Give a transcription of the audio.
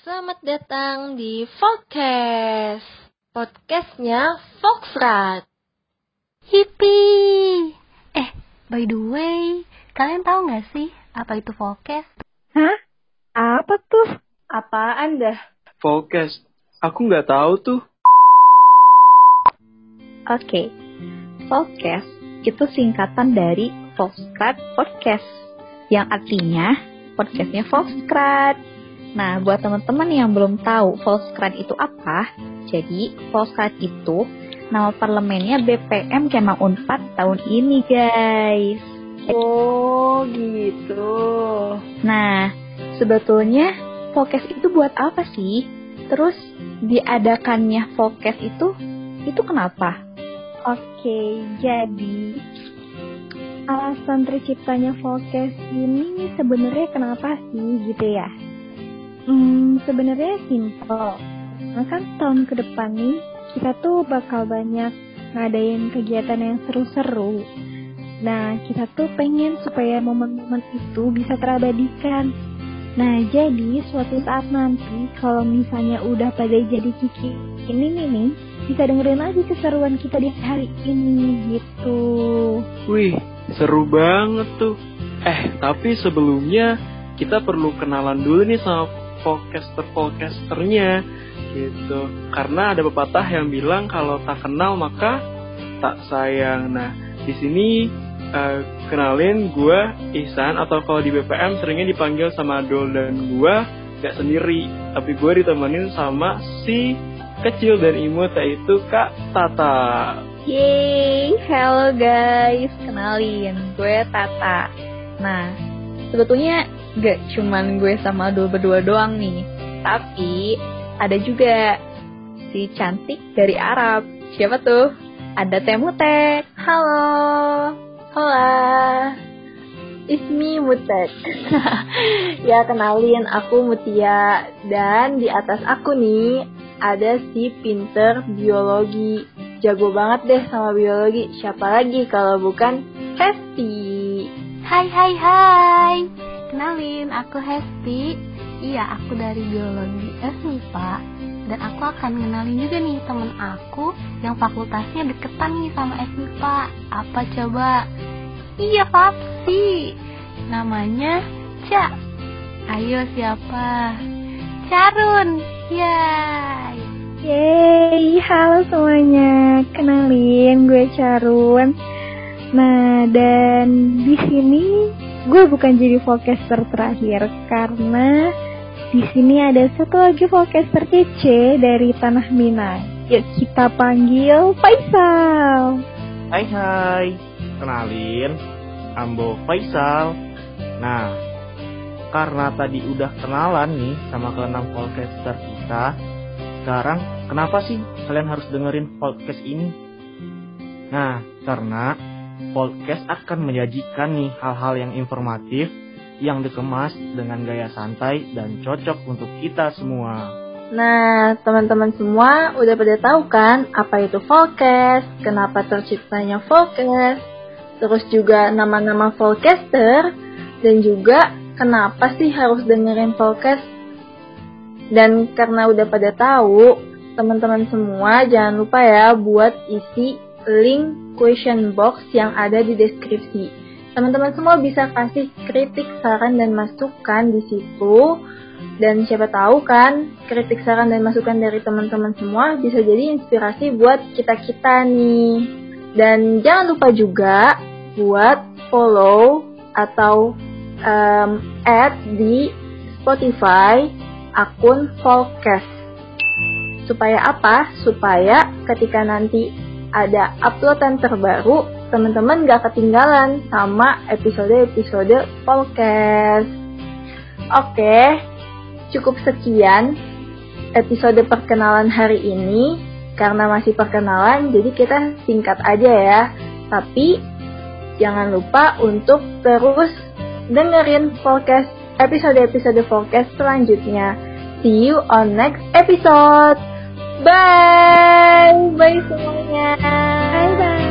Selamat datang di Foxcast, podcastnya Foxrat. Hippie! Eh, by the way, kalian tahu nggak sih apa itu Foxcast? Hah? Apa tuh? Apaan dah? Forecast. Aku nggak tahu tuh. Oke. Podcast itu singkatan dari Foxcrat Podcast. Yang artinya podcastnya Foxcrat. Nah, buat teman-teman yang belum tahu Volkskrant itu apa, jadi Volkskrant itu nama parlemennya BPM Kemang Unpad tahun ini, guys. Oh, gitu. Nah, sebetulnya Volkes itu buat apa sih? Terus diadakannya Volkes itu itu kenapa? Oke, jadi alasan terciptanya Volkes ini sebenarnya kenapa sih gitu ya? Hmm, sebenarnya simple. Nah kan tahun ke depan nih kita tuh bakal banyak ngadain kegiatan yang seru-seru. Nah, kita tuh pengen supaya momen-momen itu bisa terabadikan. Nah, jadi suatu saat nanti kalau misalnya udah pada jadi kiki ini nih nih, bisa dengerin lagi keseruan kita di hari ini gitu. Wih, seru banget tuh. Eh, tapi sebelumnya kita perlu kenalan dulu nih sama podcaster-podcasternya gitu. Karena ada pepatah yang bilang kalau tak kenal maka tak sayang. Nah, di sini uh, kenalin gue Ihsan atau kalau di BPM seringnya dipanggil sama Dol dan gue gak sendiri, tapi gue ditemenin sama si kecil dan imut yaitu Kak Tata. Yeay, hello guys, kenalin gue Tata. Nah, sebetulnya gak cuman gue sama Dul berdua doang nih, tapi ada juga si cantik dari Arab. Siapa tuh? Ada Temutek. Halo. Hola. Ismi Mutet. ya kenalin aku Mutia dan di atas aku nih ada si pinter biologi. Jago banget deh sama biologi. Siapa lagi kalau bukan Hesti. Hai hai hai. Kenalin, aku Hesti. Iya, aku dari biologi FMIPA dan aku akan kenalin juga nih temen aku yang fakultasnya deketan nih sama FMIPA. Apa coba? Iya pasti. Namanya Ca. Ayo siapa? Carun. Yay. Yeay, halo semuanya. Kenalin, gue Carun. Nah, dan di sini gue bukan jadi podcaster terakhir karena di sini ada satu lagi podcaster kece dari Tanah Minang. Yuk kita panggil Faisal. Hai hai, kenalin Ambo Faisal. Nah, karena tadi udah kenalan nih sama keenam podcaster kita, sekarang kenapa sih kalian harus dengerin podcast ini? Nah, karena podcast akan menyajikan nih hal-hal yang informatif yang dikemas dengan gaya santai dan cocok untuk kita semua. Nah, teman-teman semua udah pada tahu kan apa itu Volcast, kenapa terciptanya Volcast, terus juga nama-nama Volcaster, dan juga kenapa sih harus dengerin Volcast. Dan karena udah pada tahu, teman-teman semua jangan lupa ya buat isi link question box yang ada di deskripsi. Teman-teman semua bisa kasih kritik, saran, dan masukan di situ. Dan siapa tahu kan, kritik, saran, dan masukan dari teman-teman semua bisa jadi inspirasi buat kita-kita nih. Dan jangan lupa juga buat follow atau um, add di Spotify akun Volcast. Supaya apa? Supaya ketika nanti ada uploadan terbaru, teman-teman gak ketinggalan sama episode-episode podcast. Oke, cukup sekian episode perkenalan hari ini. Karena masih perkenalan, jadi kita singkat aja ya. Tapi jangan lupa untuk terus dengerin podcast episode-episode podcast selanjutnya. See you on next episode. Bye. Bye semuanya. Bye bye.